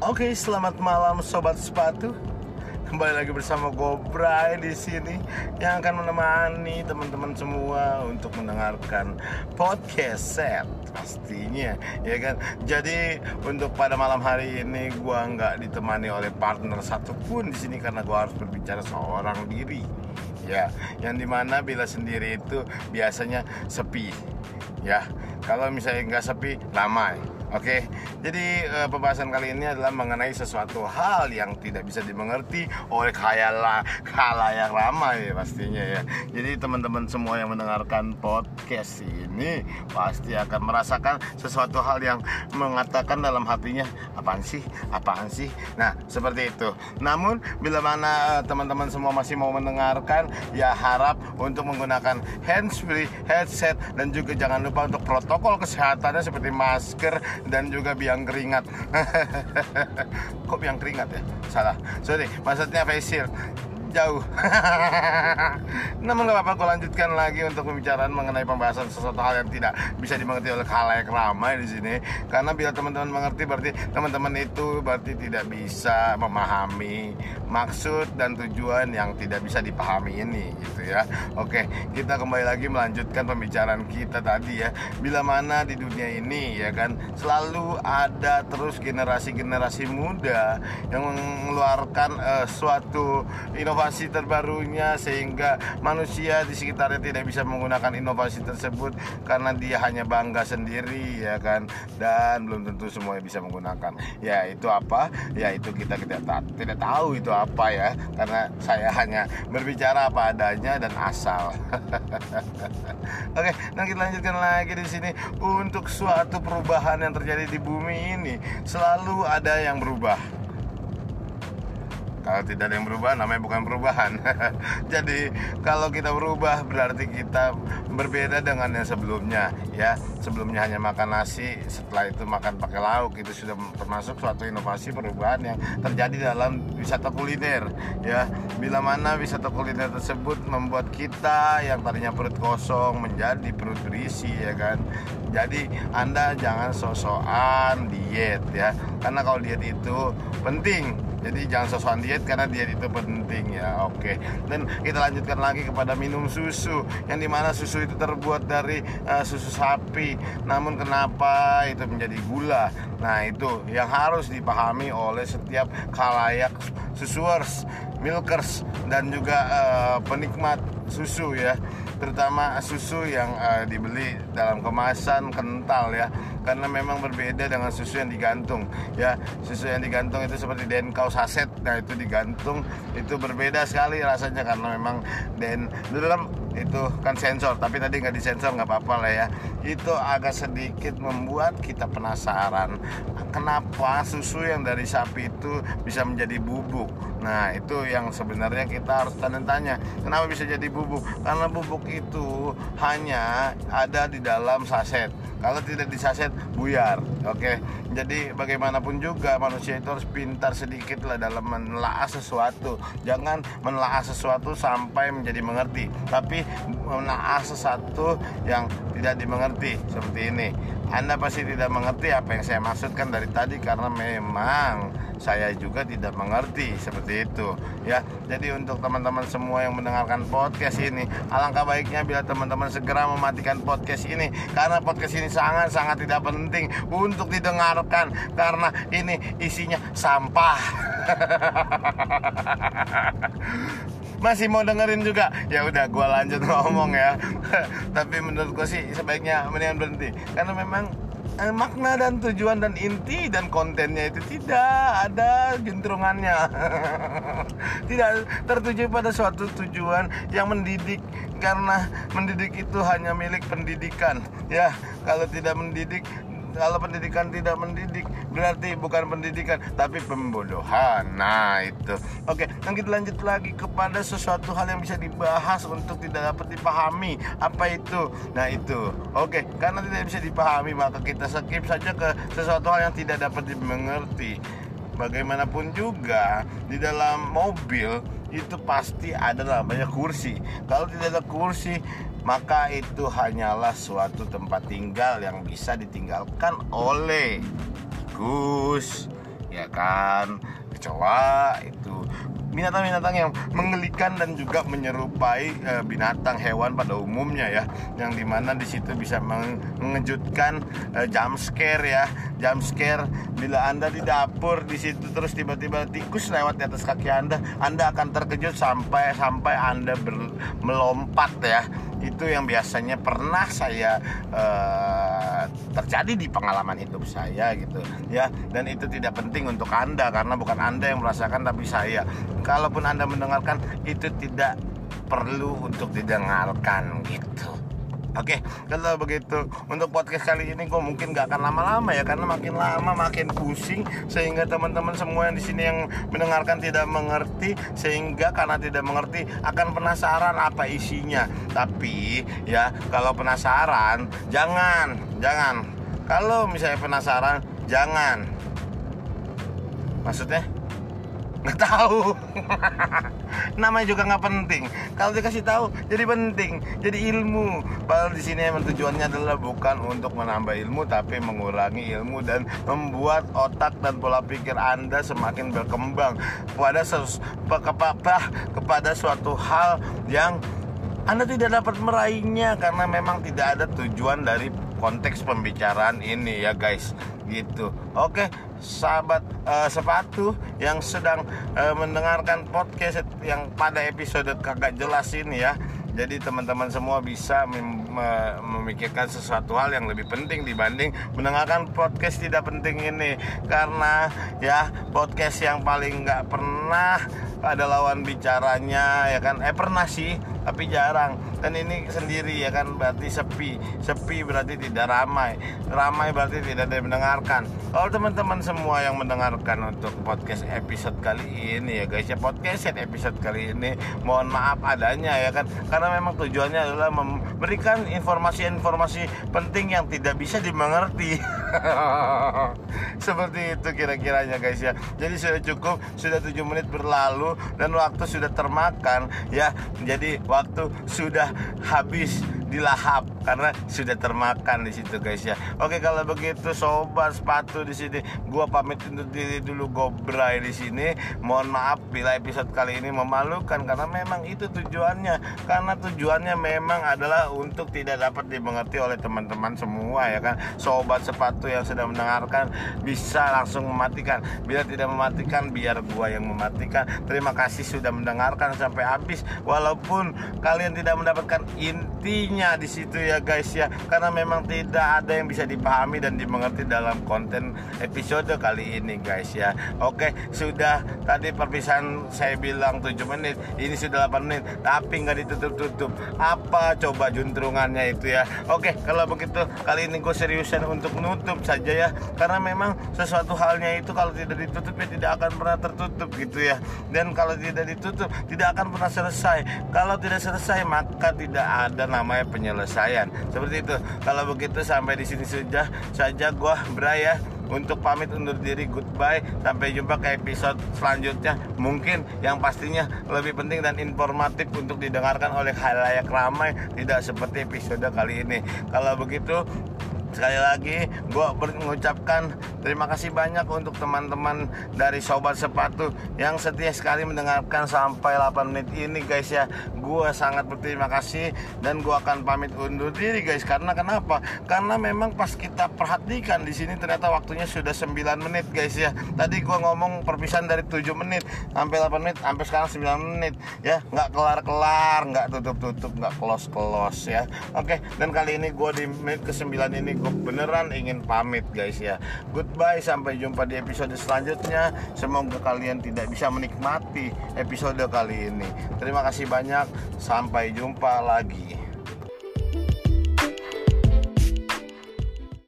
Oke, selamat malam sobat sepatu. Kembali lagi bersama Gobray di sini yang akan menemani teman-teman semua untuk mendengarkan podcast set pastinya ya kan. Jadi untuk pada malam hari ini gua nggak ditemani oleh partner satupun di sini karena gua harus berbicara seorang diri. Ya, yang di mana bila sendiri itu biasanya sepi. Ya, kalau misalnya nggak sepi, ramai Oke, jadi uh, pembahasan kali ini adalah mengenai sesuatu hal yang tidak bisa dimengerti oleh khayal yang ramai pastinya ya. Jadi teman-teman semua yang mendengarkan podcast ini pasti akan merasakan sesuatu hal yang mengatakan dalam hatinya apaan sih, apaan sih. Nah seperti itu. Namun bila mana uh, teman-teman semua masih mau mendengarkan, ya harap untuk menggunakan handsfree, headset dan juga jangan lupa untuk protokol kesehatannya seperti masker dan juga biang keringat. Kok biang keringat ya? Salah. Sorry maksudnya face jauh. Namun gak apa-apa, aku lanjutkan lagi untuk pembicaraan mengenai pembahasan sesuatu hal yang tidak bisa dimengerti oleh khalayak ramai di sini. Karena bila teman-teman mengerti, berarti teman-teman itu berarti tidak bisa memahami maksud dan tujuan yang tidak bisa dipahami ini, gitu ya. Oke, kita kembali lagi melanjutkan pembicaraan kita tadi ya. Bila mana di dunia ini ya kan selalu ada terus generasi-generasi muda yang mengeluarkan uh, suatu inovasi inovasi terbarunya sehingga manusia di sekitarnya tidak bisa menggunakan inovasi tersebut karena dia hanya bangga sendiri ya kan? Dan belum tentu semuanya bisa menggunakan. Ya itu apa? Ya itu kita tidak tidak tahu itu apa ya. Karena saya hanya berbicara apa adanya dan asal. Oke nah kita lanjutkan lagi di sini. Untuk suatu perubahan yang terjadi di bumi ini selalu ada yang berubah kalau tidak ada yang berubah namanya bukan perubahan. Jadi kalau kita berubah berarti kita berbeda dengan yang sebelumnya ya. Sebelumnya hanya makan nasi setelah itu makan pakai lauk itu sudah termasuk suatu inovasi perubahan yang terjadi dalam wisata kuliner ya. Bila mana wisata kuliner tersebut membuat kita yang tadinya perut kosong menjadi perut berisi ya kan? Jadi anda jangan sosokan diet ya karena kalau diet itu penting. Jadi jangan sosokan diet karena diet itu penting ya. Oke. Dan kita lanjutkan lagi kepada minum susu. Yang di mana susu itu terbuat dari uh, susu sapi. Namun kenapa itu menjadi gula? Nah itu yang harus dipahami oleh setiap kalayak susuers milkers dan juga uh, penikmat susu ya. Terutama susu yang uh, dibeli dalam kemasan kental ya karena memang berbeda dengan susu yang digantung ya. Susu yang digantung itu seperti denkau saset. Nah itu digantung itu berbeda sekali rasanya karena memang den dalam itu kan sensor tapi tadi nggak disensor nggak apa-apa lah ya. Itu agak sedikit membuat kita penasaran kenapa susu yang dari sapi itu bisa menjadi bubuk? Nah itu yang sebenarnya kita harus tanya tanya kenapa bisa jadi bubuk? Karena bubuk itu hanya ada di dalam saset. Kalau tidak di saset buyar oke jadi bagaimanapun juga manusia itu harus pintar sedikit lah dalam menelaah sesuatu jangan menelaah sesuatu sampai menjadi mengerti tapi menaah sesuatu yang tidak dimengerti seperti ini. Anda pasti tidak mengerti apa yang saya maksudkan dari tadi karena memang saya juga tidak mengerti seperti itu ya. Jadi untuk teman-teman semua yang mendengarkan podcast ini, alangkah baiknya bila teman-teman segera mematikan podcast ini karena podcast ini sangat-sangat tidak penting untuk didengarkan karena ini isinya sampah. masih mau dengerin juga. Ya udah gue lanjut ngomong ya. Tapi menurut gue sih sebaiknya mendingan berhenti. Karena memang eh, makna dan tujuan dan inti dan kontennya itu tidak ada jentrungannya tidak tertuju pada suatu tujuan yang mendidik. Karena mendidik itu hanya milik pendidikan. Ya kalau tidak mendidik kalau pendidikan tidak mendidik berarti bukan pendidikan tapi pembodohan. Nah itu. Oke dan kita lanjut lagi kepada sesuatu hal yang bisa dibahas untuk tidak dapat dipahami. Apa itu? Nah itu. Oke karena tidak bisa dipahami maka kita skip saja ke sesuatu hal yang tidak dapat dimengerti. Bagaimanapun juga di dalam mobil itu pasti ada namanya kursi. Kalau tidak ada kursi, maka itu hanyalah suatu tempat tinggal yang bisa ditinggalkan oleh Gus ya kan? Kecoa itu. Binatang-binatang yang menggelikan dan juga menyerupai e, binatang hewan pada umumnya ya. Yang di mana di situ bisa mengejutkan e, jump scare ya. Jump scare bila anda di dapur di situ terus tiba-tiba tikus lewat di atas kaki anda anda akan terkejut sampai sampai anda melompat ya itu yang biasanya pernah saya uh, terjadi di pengalaman hidup saya gitu ya. Dan itu tidak penting untuk anda karena bukan anda yang merasakan tapi saya. Kalaupun anda mendengarkan itu tidak perlu untuk didengarkan gitu Oke, kalau begitu untuk podcast kali ini gue mungkin gak akan lama-lama ya karena makin lama makin pusing sehingga teman-teman semua yang di sini yang mendengarkan tidak mengerti sehingga karena tidak mengerti akan penasaran apa isinya. Tapi ya kalau penasaran jangan jangan. Kalau misalnya penasaran jangan. Maksudnya nggak tahu. Namanya juga nggak penting. Kalau dikasih tahu jadi penting jadi ilmu. Padahal di sini emang tujuannya adalah bukan untuk menambah ilmu tapi mengurangi ilmu dan membuat otak dan pola pikir anda semakin berkembang pada kepada kepada suatu hal yang anda tidak dapat meraihnya karena memang tidak ada tujuan dari konteks pembicaraan ini ya guys. Gitu. Oke sahabat uh, sepatu yang sedang uh, mendengarkan podcast yang pada episode kagak jelas ini ya. Jadi teman-teman semua bisa memikirkan sesuatu hal yang lebih penting dibanding mendengarkan podcast tidak penting ini. Karena ya podcast yang paling nggak pernah ada lawan bicaranya ya kan? Eh pernah sih tapi jarang. Dan ini sendiri ya kan? Berarti sepi. Sepi berarti tidak ramai. Ramai berarti tidak ada yang mendengarkan. Kalau teman-teman semua yang mendengarkan untuk podcast episode kali ini ya guys ya podcast episode kali ini mohon maaf adanya ya kan? Karena memang tujuannya adalah memberikan informasi-informasi penting yang tidak bisa dimengerti. Seperti itu kira-kiranya guys ya. Jadi sudah cukup sudah 7 menit berlalu dan waktu sudah termakan ya. Jadi waktu sudah habis dilahap karena sudah termakan di situ guys ya. Oke kalau begitu sobat sepatu di sini gua pamit untuk diri dulu gobray di sini. Mohon maaf bila episode kali ini memalukan karena memang itu tujuannya. Karena tujuannya memang adalah untuk tidak dapat dimengerti oleh teman-teman semua ya kan. Sobat sepatu yang sedang mendengarkan bisa langsung mematikan. Bila tidak mematikan biar gua yang mematikan. Terima kasih sudah mendengarkan sampai habis walaupun kalian tidak mendapatkan intinya di situ ya guys ya. Karena memang tidak ada yang bisa dipahami dan dimengerti dalam konten episode kali ini guys ya. Oke sudah. Tadi perpisahan saya bilang 7 menit ini sudah 8 menit tapi nggak ditutup-tutup. Apa coba juntrungannya itu ya? Oke kalau begitu kali ini gue seriusan untuk nutup saja ya. Karena memang sesuatu halnya itu kalau tidak ditutup ya tidak akan pernah tertutup gitu ya. Dan kalau tidak ditutup tidak akan pernah selesai. Kalau tidak selesai maka tidak ada namanya penyelesaian seperti itu. Kalau begitu sampai di sini sudah saja gua beraya untuk pamit undur diri goodbye. Sampai jumpa ke episode selanjutnya. Mungkin yang pastinya lebih penting dan informatif untuk didengarkan oleh halayak ramai tidak seperti episode kali ini. Kalau begitu sekali lagi gue mengucapkan terima kasih banyak untuk teman-teman dari sobat sepatu yang setia sekali mendengarkan sampai 8 menit ini guys ya gue sangat berterima kasih dan gue akan pamit undur diri guys. Karena kenapa? Karena memang pas kita perhatikan di sini ternyata waktunya sudah 9 menit guys ya. Tadi gue ngomong perpisahan dari 7 menit sampai 8 menit sampai sekarang 9 menit ya. Nggak kelar-kelar nggak tutup-tutup nggak close-close ya. Oke dan kali ini gue di menit ke 9 ini gue beneran ingin pamit guys ya. Goodbye sampai jumpa di episode selanjutnya. Semoga kalian tidak bisa menikmati episode kali ini. Terima kasih banyak sampai jumpa lagi